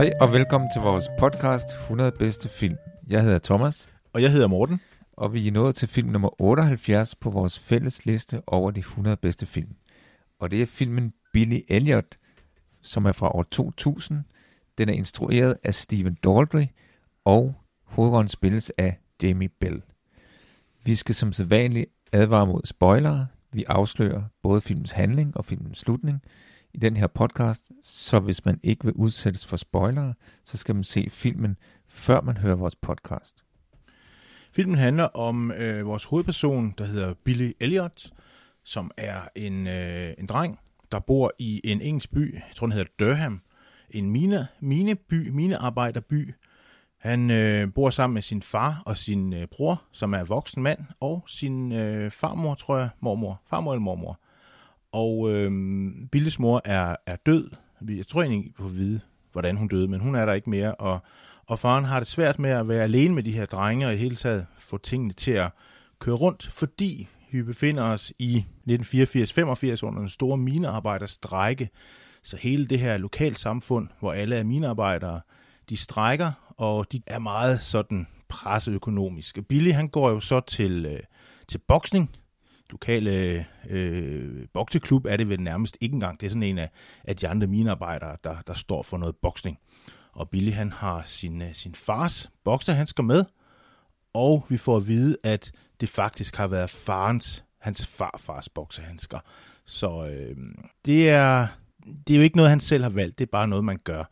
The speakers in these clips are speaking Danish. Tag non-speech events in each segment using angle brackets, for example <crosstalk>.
Hej og velkommen til vores podcast 100 bedste film. Jeg hedder Thomas, Og jeg hedder Morten. og vi er nået til film nummer 78 på vores fælles liste over de 100 bedste film. Og det er filmen Billy Elliot, som er fra år 2000. Den er instrueret af Stephen Daldry, og hovedrollen spilles af Jamie Bell. Vi skal som sædvanligt advare mod spoilere. Vi afslører både filmens handling og filmens slutning i den her podcast, så hvis man ikke vil udsættes for spoilere, så skal man se filmen, før man hører vores podcast. Filmen handler om øh, vores hovedperson, der hedder Billy Elliot, som er en, øh, en dreng, der bor i en engelsk by, jeg tror den hedder Durham, en mine, mineby, minearbejderby. Han øh, bor sammen med sin far og sin øh, bror, som er voksen mand, og sin øh, farmor, tror jeg, mormor, farmor eller mormor. Og øh, Billes mor er, er død. Jeg tror egentlig ikke på at vide, hvordan hun døde, men hun er der ikke mere, og og faren har det svært med at være alene med de her drenge og i hele taget få tingene til at køre rundt, fordi vi befinder os i 1984-85 under en store minearbejderstrække. Så hele det her lokalsamfund, hvor alle er minearbejdere, de strækker, og de er meget sådan presseøkonomiske. Billy han går jo så til, øh, til boksning. Lokale øh, bokseklub er det vel nærmest ikke engang. Det er sådan en af, af de andre minearbejdere, der, der står for noget boksning. Og Billy han har sin, øh, sin fars bokserhandsker med, og vi får at vide, at det faktisk har været farens, hans farfars boksehandsker. Så øh, det, er, det er jo ikke noget, han selv har valgt, det er bare noget, man gør.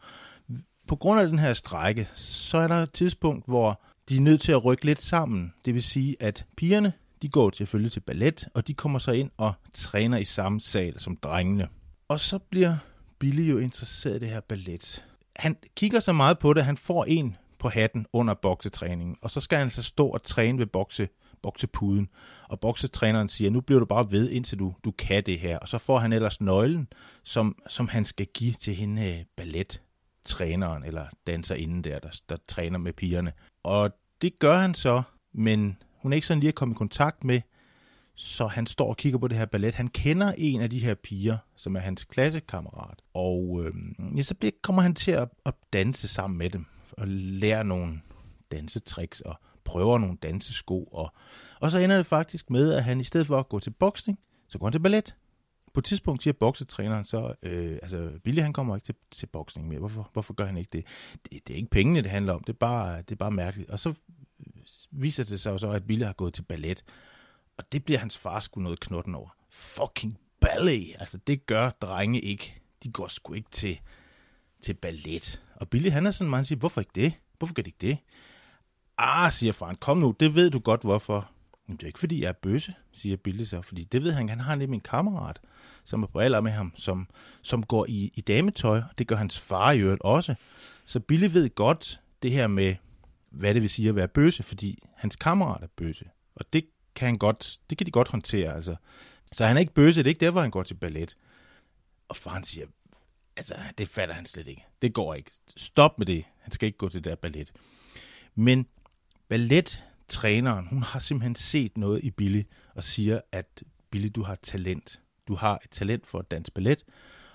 På grund af den her strække, så er der et tidspunkt, hvor de er nødt til at rykke lidt sammen. Det vil sige, at pigerne, de går selvfølgelig til ballet, og de kommer så ind og træner i samme sal som drengene. Og så bliver Billy jo interesseret i det her ballet han kigger så meget på det, at han får en på hatten under boksetræningen, og så skal han så stå og træne ved bokse, boksepuden. Og boksetræneren siger, nu bliver du bare ved, indtil du, du kan det her. Og så får han ellers nøglen, som, som han skal give til hende øh, ballettræneren, eller danserinden der, der, der træner med pigerne. Og det gør han så, men hun er ikke sådan lige at komme i kontakt med, så han står og kigger på det her ballet. Han kender en af de her piger, som er hans klassekammerat. Og øh, ja, så bliver, kommer han til at, at danse sammen med dem. Og lære nogle dansetricks og prøver nogle dansesko. Og, og så ender det faktisk med, at han i stedet for at gå til boksning, så går han til ballet. På et tidspunkt siger boksetræneren så, øh, altså Billy han kommer ikke til, til boksning mere. Hvorfor, hvorfor gør han ikke det? det? Det er ikke pengene, det handler om. Det er bare, det er bare mærkeligt. Og så Øh, viser det sig jo så, at Billy har gået til ballet. Og det bliver hans far sgu noget knotten over. Fucking ballet. Altså, det gør drenge ikke. De går sgu ikke til, til ballet. Og Billy, han er sådan, man siger, hvorfor ikke det? Hvorfor gør de ikke det? Ah, siger faren, kom nu, det ved du godt, hvorfor. Men det er ikke, fordi jeg er bøsse, siger Billy så, fordi det ved han, han har nemlig en kammerat, som er på alder med ham, som, som går i, i dametøj, og det gør hans far i øvrigt også. Så Billy ved godt det her med, hvad det vil sige at være bøse, fordi hans kammerat er bøse. Og det kan han godt, det kan de godt håndtere, altså. Så han er ikke bøse, det er ikke derfor, han går til ballet. Og faren siger, altså, det fatter han slet ikke. Det går ikke. Stop med det. Han skal ikke gå til det der ballet. Men ballettræneren, hun har simpelthen set noget i Billy, og siger, at Billy, du har talent. Du har et talent for at danse ballet,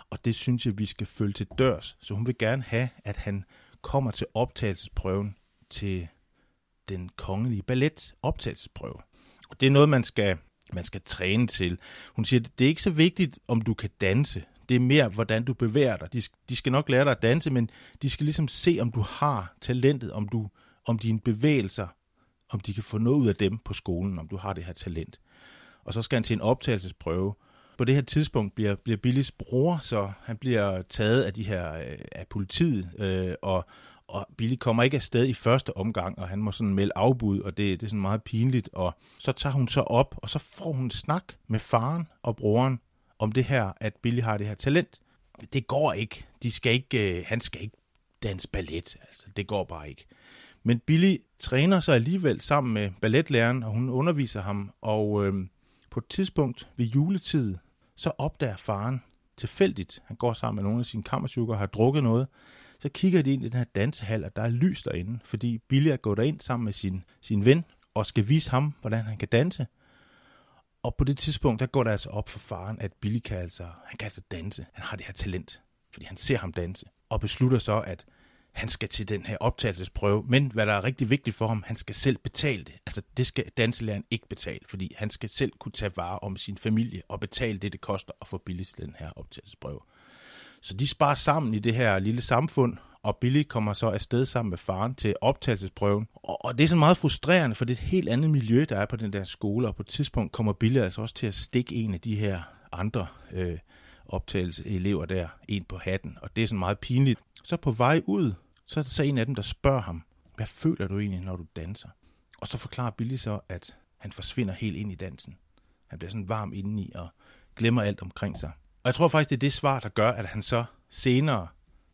og det synes jeg, vi skal følge til dørs. Så hun vil gerne have, at han kommer til optagelsesprøven til den kongelige ballet optagelsesprøve. Og det er noget, man skal, man skal træne til. Hun siger, det er ikke så vigtigt, om du kan danse. Det er mere, hvordan du bevæger dig. De, de skal nok lære dig at danse, men de skal ligesom se, om du har talentet, om, du, om dine bevægelser, om de kan få noget ud af dem på skolen, om du har det her talent. Og så skal han til en optagelsesprøve. På det her tidspunkt bliver, bliver Billys bror, så han bliver taget af de her øh, af politiet, øh, og, og Billy kommer ikke afsted i første omgang, og han må sådan melde afbud, og det, det er sådan meget pinligt, og så tager hun så op, og så får hun snak med faren og broren om det her, at Billy har det her talent. Det går ikke. De skal ikke øh, han skal ikke danse ballet. Altså, det går bare ikke. Men Billy træner sig alligevel sammen med balletlæreren, og hun underviser ham, og øh, på et tidspunkt ved juletid, så opdager faren tilfældigt, han går sammen med nogle af sine kammersukker og har drukket noget, så kigger de ind i den her dansehal, og der er lys derinde, fordi Billy er gået ind sammen med sin, sin ven, og skal vise ham, hvordan han kan danse. Og på det tidspunkt, der går der altså op for faren, at Billy kan altså, han kan altså danse. Han har det her talent, fordi han ser ham danse. Og beslutter så, at han skal til den her optagelsesprøve, men hvad der er rigtig vigtigt for ham, han skal selv betale det. Altså det skal danselæreren ikke betale, fordi han skal selv kunne tage vare om sin familie og betale det, det koster at få Billy til den her optagelsesprøve. Så de sparer sammen i det her lille samfund, og Billy kommer så afsted sammen med faren til optagelsesprøven. Og, og det er så meget frustrerende, for det er et helt andet miljø, der er på den der skole, og på et tidspunkt kommer Billy altså også til at stikke en af de her andre øh, optagelseselever der, en på hatten, og det er sådan meget pinligt. Så på vej ud, så er der så en af dem, der spørger ham, hvad føler du egentlig, når du danser? Og så forklarer Billy så, at han forsvinder helt ind i dansen. Han bliver sådan varm indeni og glemmer alt omkring sig. Og jeg tror faktisk, det er det svar, der gør, at han så senere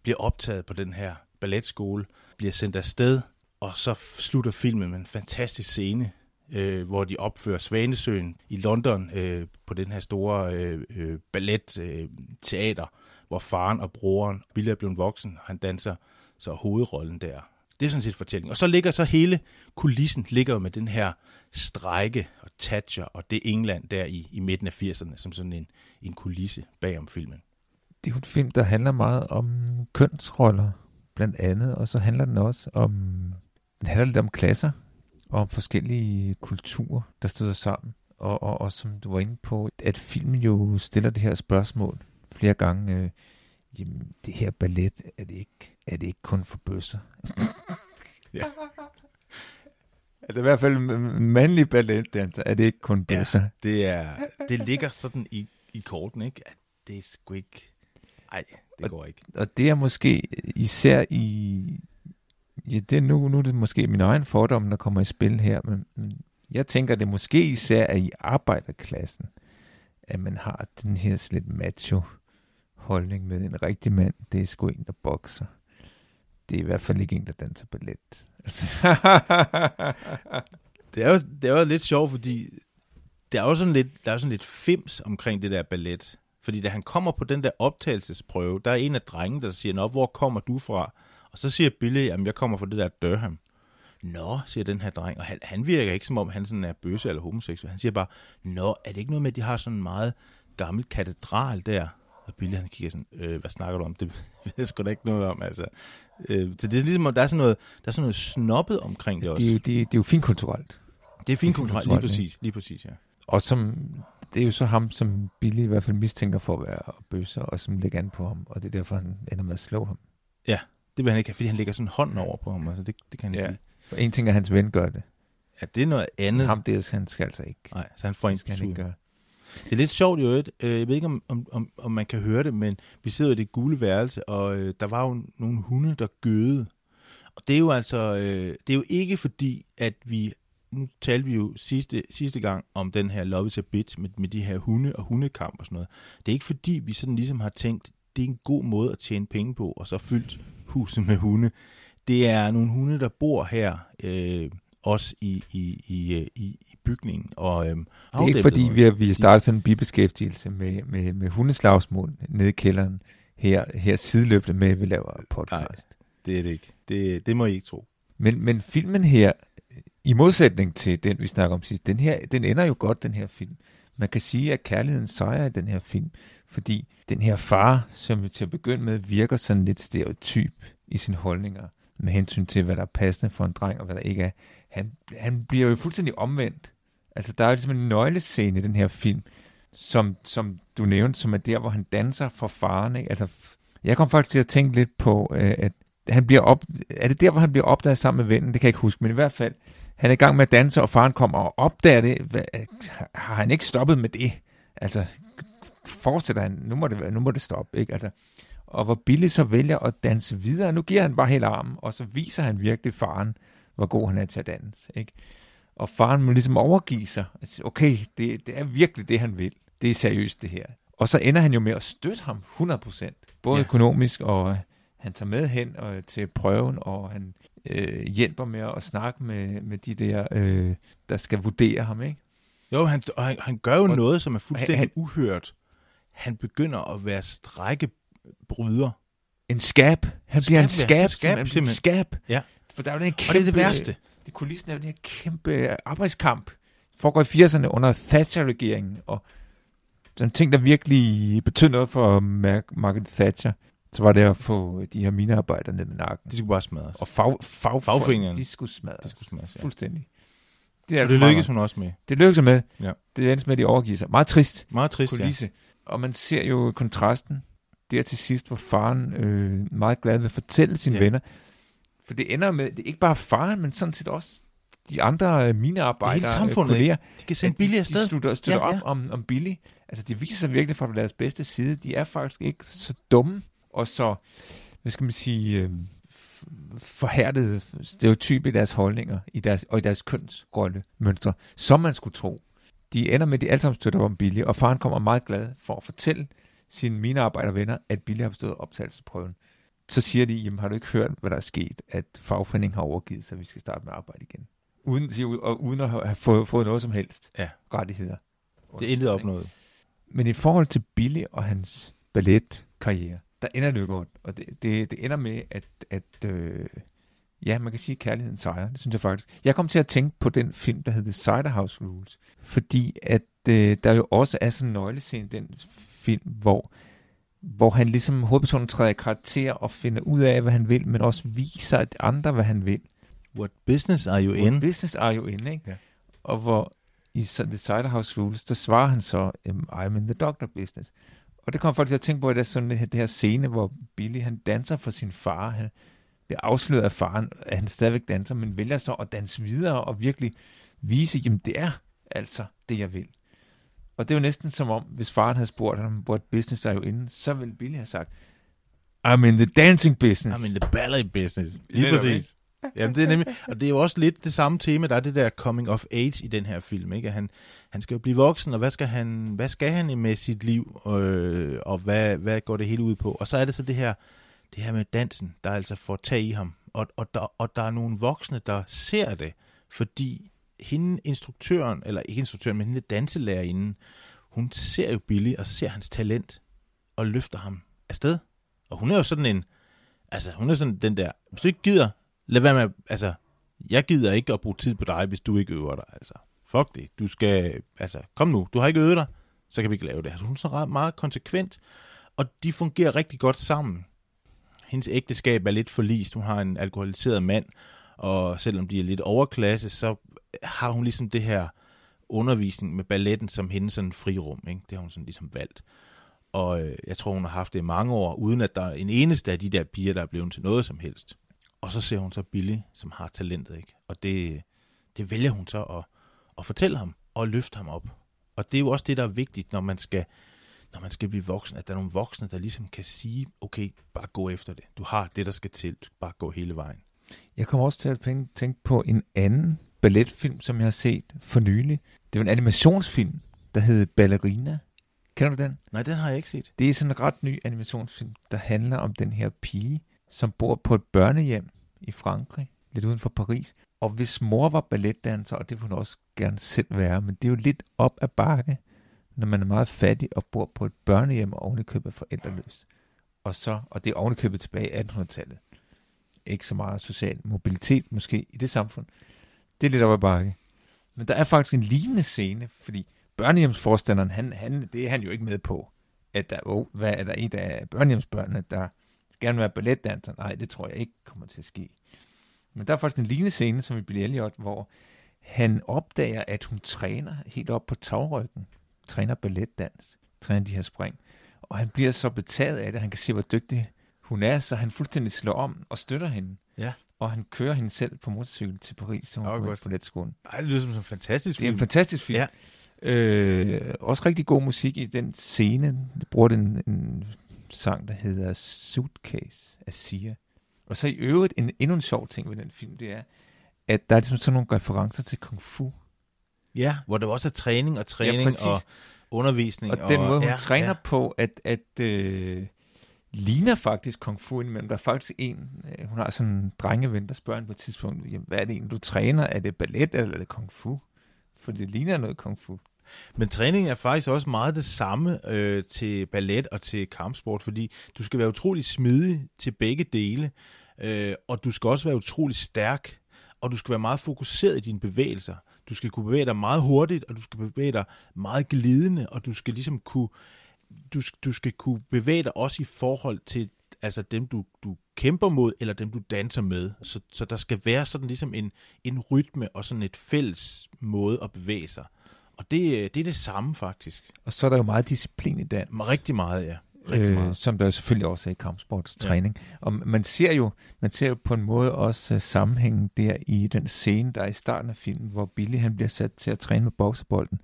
bliver optaget på den her balletskole, bliver sendt afsted, og så slutter filmen med en fantastisk scene, øh, hvor de opfører Svanesøen i London øh, på den her store øh, øh, balletteater, øh, hvor faren og broren, Billy er blevet voksen, han danser så hovedrollen der. Det er sådan set fortællingen. Og så ligger så hele kulissen ligger med den her strække og Thatcher og det England der i, i midten af 80'erne, som sådan en, en kulisse bag om filmen. Det er jo en film, der handler meget om kønsroller, blandt andet, og så handler den også om, den handler lidt om klasser, og om forskellige kulturer, der støder sammen. Og, og, og som du var inde på, at filmen jo stiller det her spørgsmål flere gange. Øh, jamen, det her ballet, er det ikke, er det ikke kun for bøsser? ja. <laughs> Er det i hvert fald mandlig balletdanser, er det ikke kun bøsser? Ja, det, er, det ligger sådan i, i korten, ikke? At det er sgu ikke... Ej, det og, går ikke. Og det er måske især i... Ja, det er nu, nu er det måske min egen fordom, der kommer i spil her, men, men jeg tænker, det måske især er i arbejderklassen, at man har den her lidt macho holdning med en rigtig mand, det er sgu en, der bokser. Det er i hvert fald ikke en, der danser ballet. <laughs> Det, er jo, det er jo lidt sjovt, fordi der er jo sådan lidt, der er sådan lidt fims omkring det der ballet. Fordi da han kommer på den der optagelsesprøve, der er en af drengene, der siger, Nå, hvor kommer du fra? Og så siger Billy, at jeg kommer fra det der Durham. Nå, siger den her dreng, og han, han virker ikke som om, han sådan er bøsse eller homoseksuel. Han siger bare, Nå, er det ikke noget med, at de har sådan en meget gammel katedral der? Og Billy han kigger sådan, øh, hvad snakker du om? <laughs> Det ved jeg sgu da ikke noget om. Altså. Øh, så det er ligesom, der er sådan noget, der er sådan noget snobbet omkring det også. Det er jo, det, det er jo finkulturelt. Det er finkulturelt, lige præcis, lige præcis, ja. Og som, det er jo så ham, som Billy i hvert fald mistænker for at være bøsser, og som lægger an på ham, og det er derfor, han ender med at slå ham. Ja, det vil han ikke fordi han lægger sådan hånden over på ham, altså det, det kan han ja. ikke For en ting er, at hans ven gør det. Ja, det er noget andet. Ham det, han skal altså ikke. Nej, så han får en skal han ikke gøre. Det er lidt sjovt i øvrigt. Øh, jeg ved ikke, om, om, om man kan høre det, men vi sidder i det gule værelse, og øh, der var jo nogle hunde, der gøede. Og det er jo altså, øh, det er jo ikke fordi, at vi, nu talte vi jo sidste, sidste gang om den her Love is a Bitch med, med de her hunde og hundekamp og sådan noget. Det er ikke fordi, vi sådan ligesom har tænkt, det er en god måde at tjene penge på, og så fyldt huset med hunde. Det er nogle hunde, der bor her, øh, også i, i, i, øh, i, i bygningen. Og, øhm, det er ikke fordi, vi har, vi har startet sådan en bibeskæftigelse med, med, med hundeslagsmål nede i kælderen, her, her sideløbende med, at vi laver podcast. Nej, det er det ikke. Det, det må I ikke tro. Men, men filmen her, i modsætning til den, vi snakker om sidst, den her, den ender jo godt, den her film. Man kan sige, at kærligheden sejrer i den her film, fordi den her far, som til at begynde med virker sådan lidt stereotyp i sine holdninger, med hensyn til, hvad der er passende for en dreng, og hvad der ikke er han, han bliver jo fuldstændig omvendt. Altså, der er jo ligesom en nøglescene i den her film, som, som du nævnte, som er der, hvor han danser for faren. Ikke? Altså, jeg kom faktisk til at tænke lidt på, øh, at han bliver op, er det der, hvor han bliver opdaget sammen med vennen? Det kan jeg ikke huske, men i hvert fald, han er i gang med at danse, og faren kommer og opdager det. Hva, øh, har han ikke stoppet med det? Altså, fortsætter han, nu må det, nu må det stoppe, ikke? Altså, og hvor Billy så vælger at danse videre. Nu giver han bare hele armen, og så viser han virkelig faren, hvor god han er til at danse. Ikke? Og faren må ligesom overgive sig. Altså, okay, det, det er virkelig det, han vil. Det er seriøst, det her. Og så ender han jo med at støtte ham 100%. Både ja. økonomisk, og han tager med hen og, til prøven, og han øh, hjælper med at snakke med, med de der, øh, der skal vurdere ham, ikke? Jo, han, og han, han gør jo og, noget, som er fuldstændig han, uhørt. Han begynder at være strækkebryder. En skab. Han bliver en skab. Ja, skab, en skab. Ja. For der er jo den kæmpe, og det er det værste. Det kulissen er jo den her kæmpe arbejdskamp. Foregår i 80'erne under Thatcher-regeringen, og den ting, der virkelig betød noget for Margaret Thatcher, så var det at få de her minearbejdere ned med nakken. De skulle bare smadres. Og fag, fag, fagforeningerne. De skulle smadres. De skulle smadres, ja. Fuldstændig. Det, er og det lykkedes hun også med. Det lykkedes med. Ja. Det endte med, at de overgiver sig. Meget trist. Meget trist, kulisse. ja. Og man ser jo kontrasten der til sidst, hvor faren øh, meget glad vil fortælle sine ja. venner. For det ender med, det er ikke bare faren, men sådan set også de andre øh, minearbejdere, det hele samfundet, kolleger, de kan sende Billy afsted. De slutter, støtter ja, ja. op om, om Billy. Altså, det viser sig virkelig fra deres bedste side. De er faktisk ikke så dumme og så, hvad skal man sige, øh, stereotype i deres holdninger i deres, og i deres kønsrolle mønstre, som man skulle tro. De ender med, at de alle sammen støtter om Billy, og faren kommer meget glad for at fortælle sine minearbejdervenner, at Billy har bestået optagelsesprøven. Så siger de, jamen har du ikke hørt, hvad der er sket, at fagforeningen har overgivet sig, at vi skal starte med arbejde igen. Uden, og uden at have fået, fået noget som helst ja. rettigheder. Det er intet opnået. Men i forhold til Billy og hans balletkarriere, der ender det jo godt. Og det, det, det ender med, at, at øh, ja, man kan sige, at kærligheden sejrer. Det synes jeg faktisk. Jeg kom til at tænke på den film, der hedder Cider House Rules. Fordi at øh, der jo også er sådan en nøglescene i den film, hvor hvor han ligesom hovedpersonen træder i karakter og finder ud af, hvad han vil, men også viser at andre, hvad han vil. What business are you in? What business are you in, ikke? Ja. Og hvor i The Cider House Rules, der svarer han så, I'm in the doctor business. Og det kommer folk til at tænke på, at det er sådan det her scene, hvor Billy han danser for sin far. Han bliver afsløret af faren, at han stadigvæk danser, men vælger så at danse videre og virkelig vise, jamen det er altså det, jeg vil. Og det er jo næsten som om, hvis faren havde spurgt ham, hvor business er jo inde, så ville Billy have sagt, I'm in the dancing business. I'm in the ballet business. Lige præcis. Jamen, det er nemlig, og det er jo også lidt det samme tema, der er det der coming of age i den her film, ikke? Han, han skal jo blive voksen, og hvad skal han, hvad skal han med sit liv, øh, og hvad, hvad går det hele ud på? Og så er det så det her, det her med dansen, der altså får tag i ham, og, og, der, og der er nogle voksne, der ser det, fordi hende instruktøren, eller ikke instruktøren, men hende danselærerinde, hun ser jo Billy og ser hans talent, og løfter ham afsted. Og hun er jo sådan en, altså hun er sådan den der, hvis du ikke gider, lad være med, altså, jeg gider ikke at bruge tid på dig, hvis du ikke øver dig, altså. Fuck det, du skal, altså, kom nu, du har ikke øvet dig, så kan vi ikke lave det. Altså, hun er så meget konsekvent, og de fungerer rigtig godt sammen. Hendes ægteskab er lidt forlist, hun har en alkoholiseret mand, og selvom de er lidt overklasse, så har hun ligesom det her undervisning med balletten som hendes sådan frirum, ikke? det har hun sådan ligesom valgt. Og øh, jeg tror, hun har haft det i mange år, uden at der er en eneste af de der piger, der er blevet til noget som helst. Og så ser hun så Billy, som har talentet, ikke? Og det, det vælger hun så at, at fortælle ham og løfte ham op. Og det er jo også det, der er vigtigt, når man skal, når man skal blive voksen, at der er nogle voksne, der ligesom kan sige, okay, bare gå efter det. Du har det, der skal til. Du skal bare gå hele vejen. Jeg kommer også til at tænke på en anden balletfilm, som jeg har set for nylig. Det var en animationsfilm, der hed Ballerina. Kender du den? Nej, den har jeg ikke set. Det er sådan en ret ny animationsfilm, der handler om den her pige, som bor på et børnehjem i Frankrig, lidt uden for Paris. Og hvis mor var balletdanser, og det ville hun også gerne selv være, men det er jo lidt op ad bakke, når man er meget fattig og bor på et børnehjem og ovenikøbet forældreløst. Og, så, og det er ovenikøbet tilbage i 1800-tallet. Ikke så meget social mobilitet måske i det samfund. Det er lidt op ad bakke. Men der er faktisk en lignende scene, fordi børnehjemsforstanderen, han, han, det er han jo ikke med på. At der, oh, hvad er der en af børnehjemsbørnene, der gerne være balletdanser. Nej, det tror jeg ikke kommer til at ske. Men der er faktisk en lignende scene, som i Billy Elliot, hvor han opdager, at hun træner helt op på tagryggen. Træner balletdans. Træner de her spring. Og han bliver så betaget af det. Han kan se, hvor dygtig hun er, så han fuldstændig slår om og støtter hende. Ja. Og han kører hende selv på motorcykel til Paris, så hun går på balletskolen. Ej, det lyder som en fantastisk film. Det er en fantastisk film. Ja. Øh, også rigtig god musik i den scene. Det bruger den en sang, der hedder Suitcase af Sia. Og så i øvrigt, en, endnu en sjov ting ved den film, det er, at der er ligesom sådan nogle referencer til kung fu. Ja, hvor der også er træning og træning Ja, og undervisning. Og den måde, hun ja, træner ja. på, at, at øh, ligner faktisk kung fu indimellem. Der er faktisk en, øh, hun har sådan en drengeven, der spørger hende på et tidspunkt, jamen, hvad er det egentlig, du træner? Er det ballet, eller er det kung fu? For det ligner noget kung fu. Men træning er faktisk også meget det samme øh, til ballet og til kampsport, fordi du skal være utrolig smidig til begge dele, øh, og du skal også være utrolig stærk, og du skal være meget fokuseret i dine bevægelser. Du skal kunne bevæge dig meget hurtigt, og du skal bevæge dig meget glidende, og du skal ligesom kunne, du, du skal kunne bevæge dig også i forhold til altså dem, du, du kæmper mod, eller dem, du danser med. Så, så der skal være sådan ligesom en, en rytme og sådan et fælles måde at bevæge sig. Og det, det er det samme faktisk. Og så er der jo meget disciplin i den. Rigtig meget, ja. Rigtig meget. som der jo selvfølgelig også er i kampsportstræning. Ja. Og man ser jo man ser jo på en måde også uh, sammenhængen der i den scene, der er i starten af filmen, hvor Billy han bliver sat til at træne med boksebolden,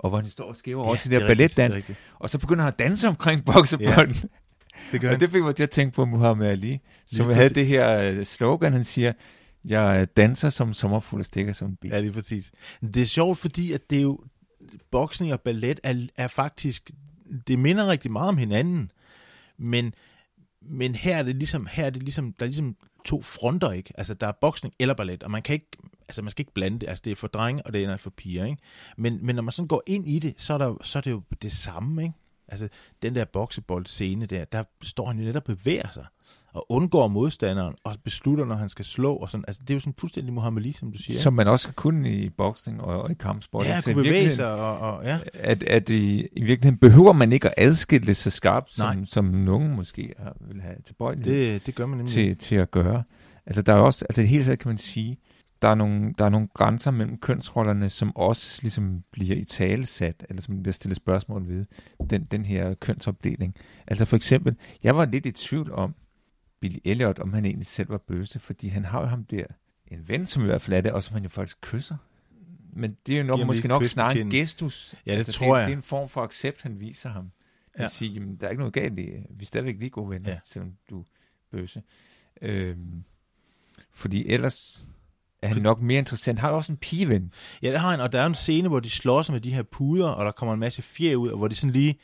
og hvor han står og skæver over til det der er balletdans, og så begynder han at danse omkring <laughs> boksebolden. Ja. Det gør Og det fik mig til at tænke på Muhammad Ali, som Lige havde præcis. det her øh, slogan, han siger, jeg danser som sommerfugl og stikker som en bil. Ja, lige præcis. Det er sjovt, fordi at det er jo, boksning og ballet er, er faktisk, det minder rigtig meget om hinanden, men, men her er det ligesom, her er det ligesom, der er ligesom to fronter, ikke? Altså, der er boksning eller ballet, og man kan ikke, altså man skal ikke blande det, altså det er for drenge, og det er for piger, ikke? Men, men når man sådan går ind i det, så er, der, så er det jo det samme, ikke? Altså, den der boksebold-scene der, der står han jo netop og bevæger sig, og undgår modstanderen, og beslutter, når han skal slå, og sådan. Altså, det er jo sådan fuldstændig Muhammad Ali, som du siger. Som man også skal kunne i boksning og, og i kampsport. Ja, Altså, kunne bevæge sig, og, og ja. at, at i, i virkeligheden behøver man ikke at adskille så skarpt, som, Nej. som nogen måske har, vil have tilbøjelighed det, Det, det gør man nemlig. til, til at gøre. Altså der er også, altså det hele taget kan man sige, der er, nogle, der er nogle grænser mellem kønsrollerne, som også ligesom bliver i talesat, eller som bliver stillet spørgsmål ved, den, den her kønsopdeling. Altså for eksempel, jeg var lidt i tvivl om Billy Elliot, om han egentlig selv var bøse, fordi han har jo ham der, en ven, som i hvert fald er det, og som han jo faktisk kysser. Men det er jo nok, måske nok snarere en gestus. Ja, det altså, tror det, jeg. Det er en form for accept, han viser ham. At Ja. sige, jamen, der er ikke noget galt i, vi er stadigvæk lige gode venner, Ja. selvom du bøse. Øhm, fordi ellers er han For- nok mere interessant. Han har også en pigeven. Ja, det har han, og der er en scene, hvor de slår sig med de her puder, og der kommer en masse fjer ud, og hvor de sådan lige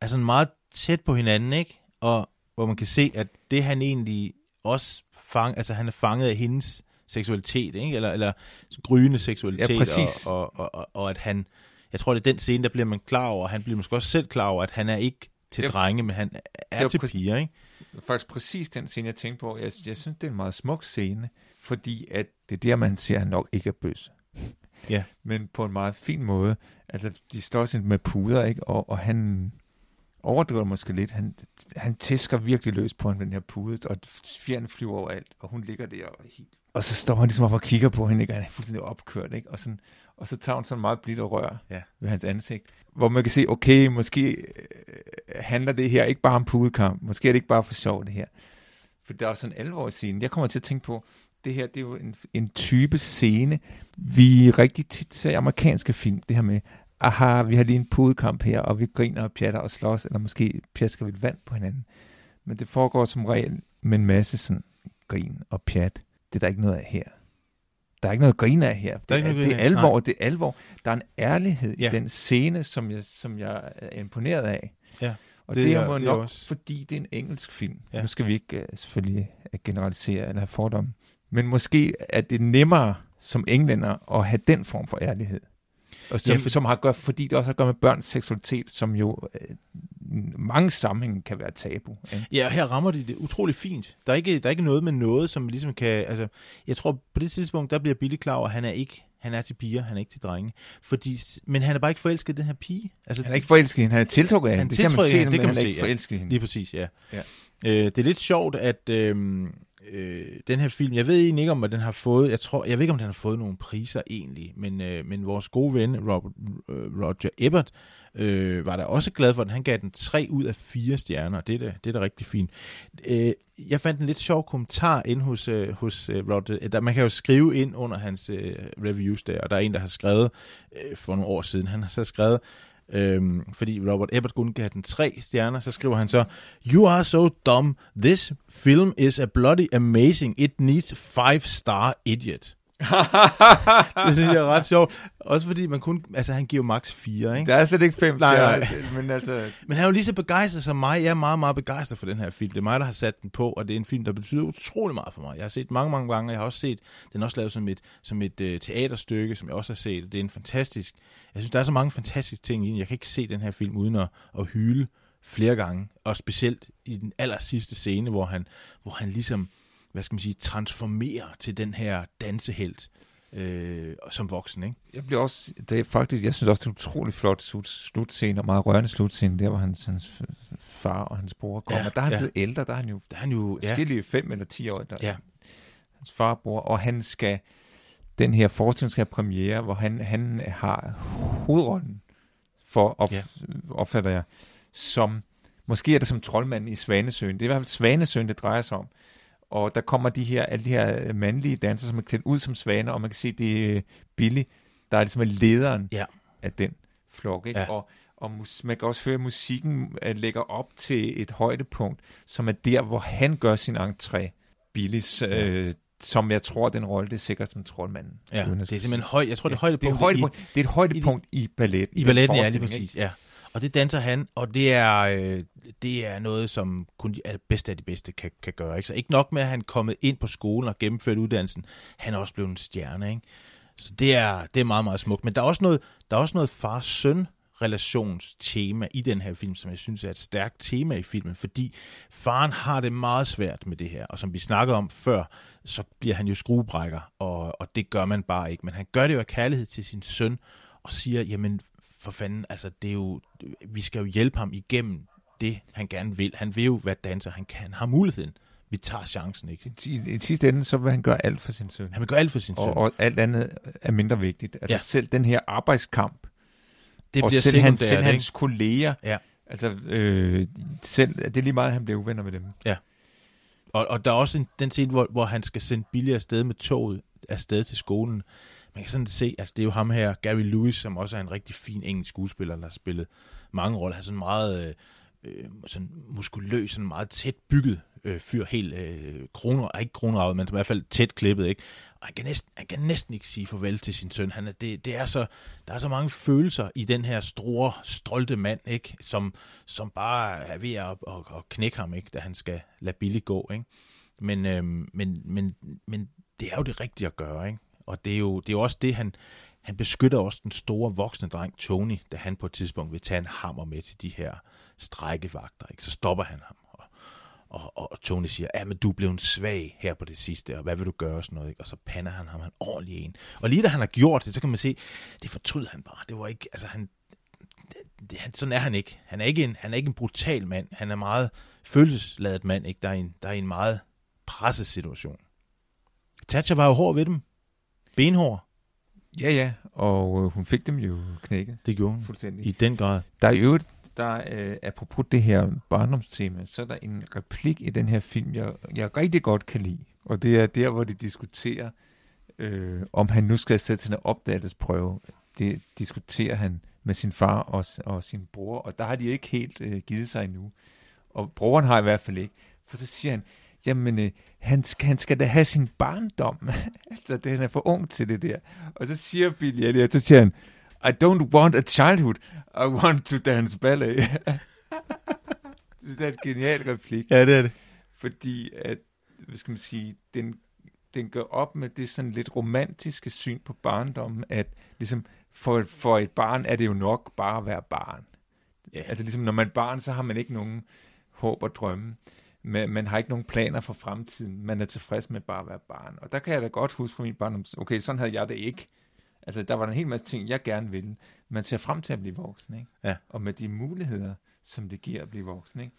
er sådan meget tæt på hinanden, ikke? Og hvor man kan se, at det han egentlig også fang, altså han er fanget af hendes seksualitet, ikke? Eller, eller gryende seksualitet. Ja, præcis. Og, og, og, og, at han, jeg tror, det er den scene, der bliver man klar over, og han bliver måske også selv klar over, at han er ikke til Det drenge, men han er det til piger, ikke? Faktisk præcis den scene, jeg tænkte på. Jeg, jeg synes, det er en meget smuk scene, fordi at det er der, man ser, at han nok ikke er bøs. Ja. Men på en meget fin måde. Altså, de slår sig med puder, ikke? Og, og han overdriver måske lidt. Han, han tæsker virkelig løs på hende, den her pude, og fjerne flyver overalt, og hun ligger der og helt... Og så står han ligesom op og kigger på hende, ikke? og han er fuldstændig opkørt, ikke? Og, sådan, og så tager hun sådan meget blidt og rør Ja. ved hans ansigt, hvor man kan se, okay, måske øh, handler det her ikke bare om pudekamp, måske er det ikke bare for sjov det her. For der er sådan en alvor i scenen. Jeg kommer til at tænke på, det her det er jo en, en type scene, vi rigtig tit ser i amerikanske film, det her med, aha, vi har lige en pudekamp her, og vi griner og pjatter og slås, eller måske pjasker vi vand på hinanden. Men det foregår som regel med en masse sådan grin og pjat. Det er der ikke noget af her. Der er ikke noget at grine af her. Der er Det ikke er, noget det er alvor, det er alvor. Der er en ærlighed Ja. i den scene, som jeg, som jeg er imponeret af. Ja, og det det, er- er jo er nok, også- fordi det er en engelsk film. Ja. Nu skal vi ikke uh, selvfølgelig uh, generalisere eller have fordomme. Men måske er det nemmere som englænder at have den form for ærlighed. Og som, Ja, ja, for- for... som har gør, fordi det også har at gøre med børns seksualitet, som jo øh, mange sammenhænge kan være tabu. Ikke? Ja, her rammer de det utrolig fint. Der er ikke, der er ikke noget med noget, som ligesom kan... Altså, jeg tror, på det tidspunkt, der bliver Billy klar over, at han er ikke han er til piger, han er ikke til drenge. Fordi, men han er bare ikke forelsket i den her pige. Altså, Han er ikke forelsket i hende, han er tiltrukket af Han hende. Det kan man se, hende, det kan han man er se, ikke ja. forelsket i hende. Lige præcis, ja. Ja. Øh, det er lidt sjovt, at øh, øh, den her film, jeg ved egentlig ikke, om den har fået, jeg tror, jeg ved ikke, om den har fået nogle priser egentlig, men, øh, men vores gode ven, Robert, øh, Roger Ebert, øh, var da også glad for den. Han gav den 3 ud af 4 stjerner, og det er da, det er da rigtig fint. Øh, jeg fandt en lidt sjov kommentar ind hos, øh, hos øh, Roger. Der, man kan jo skrive ind under hans øh, reviews der, og der er en, der har skrevet øh, for nogle år siden, han har så skrevet, Øhm, fordi Robert Ebert kun gav den tre stjerner, så skriver han så, You are so dumb. This film is a bloody amazing. It needs five star idiot. <laughs> det synes jeg er ret sjovt. Også fordi man kun, altså han giver max 4, ikke? Der er slet ikke fem Nej, nej. men altså... Men han er jo lige så begejstret som mig. Jeg er meget, meget begejstret for den her film. Det er mig, der har sat den på, og det er en film, der betyder utrolig meget for mig. Jeg har set mange, mange gange, jeg har også set den er også lavet som et, som et uh, teaterstykke, som jeg også har set. Det er en fantastisk... Jeg synes, der er så mange fantastiske ting i den. Jeg kan ikke se den her film uden at, at hyle flere gange. Og specielt i den aller sidste scene, hvor han, hvor han ligesom hvad skal man sige, transformerer til den her dansehelt øh, som voksen, ikke? Jeg bliver også, det er faktisk, jeg synes også, det er en utrolig flot slut, slutscene, og meget rørende slutscene, der hvor hans, hans far og hans bror kommer. Ja, der er han ja. blevet ældre, der er han jo, Der er han jo... Ja, forskellige fem eller ti år, der, ja, hans far og bror, og han skal, den her forestilling skal have premiere, hvor han, han har hovedrollen for, op, Ja. opfatter jeg, som, måske er det som troldmanden i Svanesøen, det er i hvert fald Svanesøen, det drejer sig om, og der kommer de her, alle de her mandlige dansere, som er klædt ud som svaner, og man kan se, det er Billy, der er ligesom er lederen ja, af den flok, ikke? Ja. Og, og mus, man kan også høre, at musikken uh, lægger op til et højdepunkt, som er der, hvor han gør sin entré, Billys, øh, som jeg tror, den rolle, det er sikkert som troldmanden. ja. Det er simpelthen høj... Jeg tror, det er det er, et højdepunkt højdepunkt, det er et højdepunkt i, balletten. i, i den balletten, ja, lige præcis. Ja. Og det danser han, og det er, øh, det er noget, som kun de bedste af de bedste kan, kan gøre. Ikke? Så ikke nok med, at han er kommet ind på skolen og gennemført uddannelsen, han er også blevet en stjerne. Ikke? Så det er, det er meget, meget smukt. Men der er også noget, der er også noget far-søn relationstema i den her film, som jeg synes er et stærkt tema i filmen, fordi faren har det meget svært med det her, og som vi snakkede om før, så bliver han jo skruebrækker, og, og det gør man bare ikke. Men han gør det jo af kærlighed til sin søn, og siger, jamen for fanden, altså det er jo, vi skal jo hjælpe ham igennem det, han gerne vil. Han vil jo være danser, han, kan, han har muligheden. Vi tager chancen, ikke? I, I sidste ende, så vil han gøre alt for sin søn. Han vil gøre alt for sin søn. Og, og alt andet er mindre vigtigt. Altså Ja. ja. selv den her arbejdskamp, det og bliver selv, hans, sekundært, selv ikke? hans kolleger, Ja. altså øh, selv, det er lige meget, at han bliver uvenner med dem. Og, og der er også en, den scene, hvor, hvor han skal sende Billy afsted med toget afsted til skolen. Man kan sådan se, altså det er jo ham her, Gary Lewis, som også er en rigtig fin engelsk skuespiller, der har spillet mange roller. Han er sådan meget øh, øh, sådan muskuløs, sådan meget tæt bygget øh, fyr, helt øh, kroner, ikke kronravet, men i hvert fald tæt klippet, ikke? Og han kan, næsten, han kan næsten ikke sige farvel til sin søn. Han er, det, det er så, der er så mange følelser i den her store, stolte mand, ikke? Som, som bare er ved at, at, at knække ham, ikke? da han skal lade Billy gå. Ikke? Men, øhm, men, men, men det er jo det rigtige at gøre. Ikke? Og det er, jo, det er jo også det, han, han beskytter også den store voksne dreng, Tony, da han på et tidspunkt vil tage en hammer med til de her strækkevagter. Ikke? Så stopper han ham. Og, og, og Tony siger, ja, men du er blevet svag her på det sidste, og hvad vil du gøre og sådan noget, ikke? og så pander han ham han ordentlig en. Og lige da han har gjort det, så kan man se, det fortryder han bare. Det var ikke, altså han, det, det, han, sådan er han ikke. Han er ikke, en, han er ikke en brutal mand. Han er meget følelsesladet mand, ikke? Der er en, der er en meget presset situation. Thatcher var jo hård ved dem. Benhård. Ja, ja, og øh, hun fik dem jo knækket Det gjorde hun. fuldstændig. I den grad. Der er i øvrigt, der øh, apropos det her barndomstema, så er der en replik i den her film, jeg, jeg rigtig godt kan lide. Og det er der, hvor de diskuterer, øh, om han nu skal sætte til en opdagelsesprøve. Det diskuterer han med sin far og, og sin bror, og der har de ikke helt øh, givet sig endnu. Og broren har i hvert fald ikke. For så siger han, jamen, øh, han, skal, han skal da have sin barndom. <laughs> altså, det, han er for ung til det der. Og så siger Billy Elliot, så siger han, I don't want a childhood, I want to dance ballet. <laughs> det er et genialt replik, Ja, det er det. fordi at, hvad skal man sige, den, den gør op med det sådan lidt romantiske syn på barndommen, at ligesom for, for et barn er det jo nok bare at være barn. Ja. Altså ligesom når man er barn, så har man ikke nogen håb og drømme. Man, man har ikke nogen planer for fremtiden. Man er tilfreds med bare at være barn. Og der kan jeg da godt huske fra min barndom, okay, sådan havde jeg det ikke. Altså, der var en hel masse ting, jeg gerne ville. Man ser frem til at blive voksen, ikke? Ja. Og med de muligheder, som det giver at blive voksen, ikke?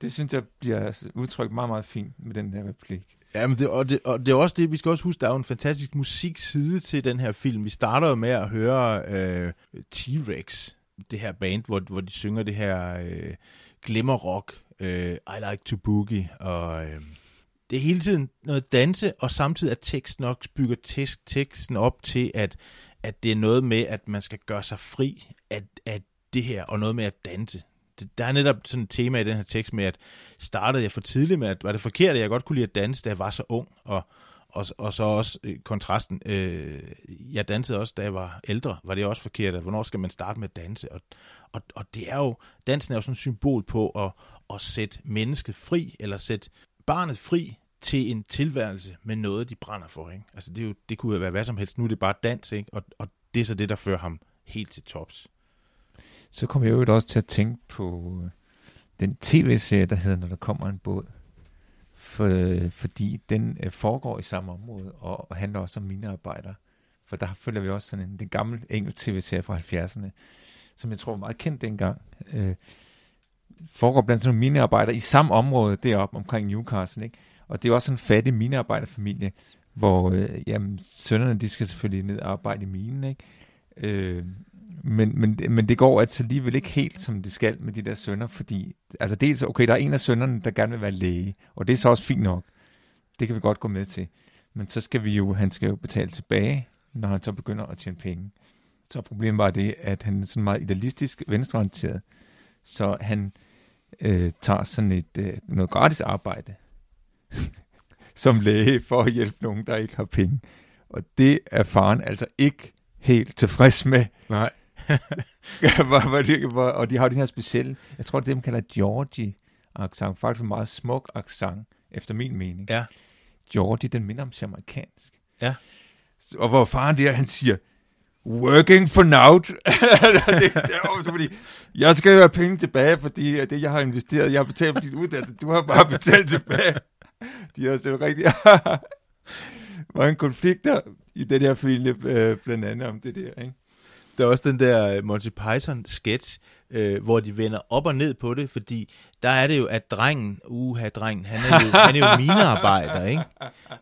Det synes jeg bliver udtrykt meget, meget fint med den der replik. Ja, men det, og, det, og det er også det, vi skal også huske, der er jo en fantastisk musikside til den her film. Vi starter jo med at høre øh, T-Rex, det her band, hvor, hvor de synger det her øh, glimmerrock, øh, I like to boogie, og øh, det er hele tiden noget danse, og samtidig at teksten nok bygger tekst, teksten op til, at, at det er noget med, at man skal gøre sig fri af, af det her, og noget med at danse. Det, der er netop sådan et tema i den her tekst med, at startede jeg for tidligt med, at var det forkert, at jeg godt kunne lide at danse, da jeg var så ung, og, og, og så også øh, kontrasten, øh, jeg dansede også, da jeg var ældre, var det også forkert, at hvornår skal man starte med at danse, og, og, og det er jo, dansen er jo sådan et symbol på at, at sætte mennesket fri, eller sætte barnet fri til en tilværelse med noget, de brænder for. Ikke? Altså det, er jo, det kunne jo være hvad som helst. Nu er det bare dans, ikke? Og, og det er så det, der fører ham helt til tops. Så kom jeg jo også til at tænke på øh, den tv-serie, der hedder Når der kommer en båd. For, øh, fordi den øh, foregår i samme område, og, og handler også om minearbejder. For der følger vi også sådan en, den gamle engelsk tv-serie fra 70'erne, som jeg tror var meget kendt dengang. Øh, foregår blandt sådan nogle minearbejdere i samme område deroppe omkring Newcastle. Ikke? Og det er også en fattig minearbejderfamilie, hvor øh, jamen, sønnerne de skal selvfølgelig ned og arbejde i minen. Ikke? Øh, men, men, men det går altså alligevel ikke helt, som det skal med de der sønner, fordi altså dels, okay, der er en af sønnerne, der gerne vil være læge, og det er så også fint nok. Det kan vi godt gå med til. Men så skal vi jo, han skal jo betale tilbage, når han så begynder at tjene penge. Så problemet var det, at han er sådan meget idealistisk venstreorienteret, så han øh, tager sådan et øh, noget gratis arbejde <laughs> som læge for at hjælpe nogen, der ikke har penge. Og det er faren altså ikke helt tilfreds med. Nej. <laughs> og de har den her specielle, jeg tror, det dem kalder Georgie accent, faktisk en meget smuk accent, efter min mening. Ja. Georgie, den minder om jamaikansk. Ja. Og hvor faren der, han siger, working for now. <laughs> det, det fordi, jeg skal have penge tilbage, fordi det, jeg har investeret, jeg har betalt for din uddannelse, du har bare betalt tilbage. De har set rigtig mange <laughs> konflikter i den her film, øh, blandt andet om det der, ikke? Der er også den der øh, Monty Python-sketch, øh, hvor de vender op og ned på det, fordi der er det jo, at drengen, uha, drengen, han er jo, <laughs> han er jo minearbejder, ikke?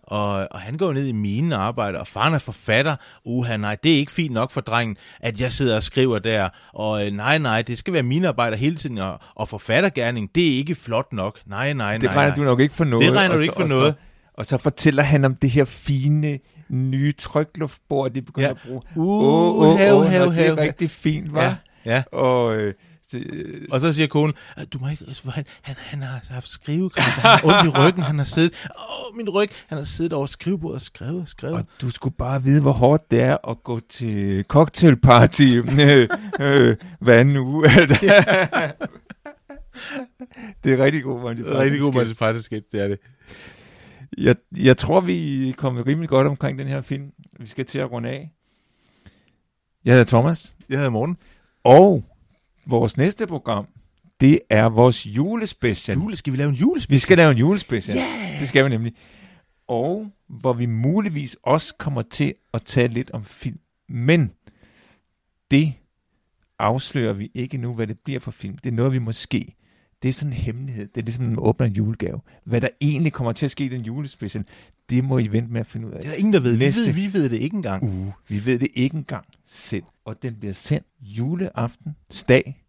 Og, og han går ned i minen og arbejder, og faren er forfatter, uha, nej, det er ikke fint nok for drengen, at jeg sidder og skriver der, og øh, nej, nej, det skal være minearbejder hele tiden, og, og forfattergærning, det er ikke flot nok, nej, nej, nej. Det regner nej. du nok ikke for noget. Det regner du ikke for og noget. Og så fortæller han om det her fine nye trykluftbord, de begynder Ja. at bruge. Uh, Åh, åh, hav, åh, hav, nå, Det er rigtig fint, var. Ja, ja. Og, øh, så, øh, Og så siger konen, "Ah, du må ikke, altså, han, han, han har haft skrivekræft, han har ondt i ryggen, han har siddet, åh, min ryg, han har siddet over skrivebordet og skrevet og skrevet. og du skulle bare vide, hvor hårdt det er at gå til cocktailparty <laughs> øh, øh, hver anden uge. <laughs> det er rigtig god, Monty Python. Rigtig god Monty Python det er det. Jeg, jeg tror, vi er kommet rimelig godt omkring den her film. Vi skal til at runde af. Jeg hedder Thomas, Jeg hedder Morten. og vores næste program, det er vores julespecial. Jule, skal vi lave en julespil? Vi skal lave en julespecial. Yeah! Det skal vi nemlig. Og hvor vi muligvis også kommer til at tale lidt om film. Men det afslører vi ikke nu, hvad det bliver for film. Det er noget, vi måske... Det er sådan en hemmelighed. Det er ligesom, når man åbner en julegave. Hvad der egentlig kommer til at ske i den julespecial, det må I vente med at finde ud af. Det er der ingen, der ved. Vi ved, vi ved det ikke engang. uge. Vi ved det ikke engang selv. Og den bliver sendt juleaften, dag.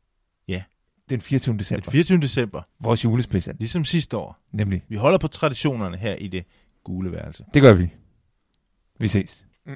Ja. Den 24. Den december. 24. december, Vores julespecial, ligesom sidste år. nemlig. Vi holder på traditionerne her i det gule værelse. Det gør vi. Vi ses. Mm,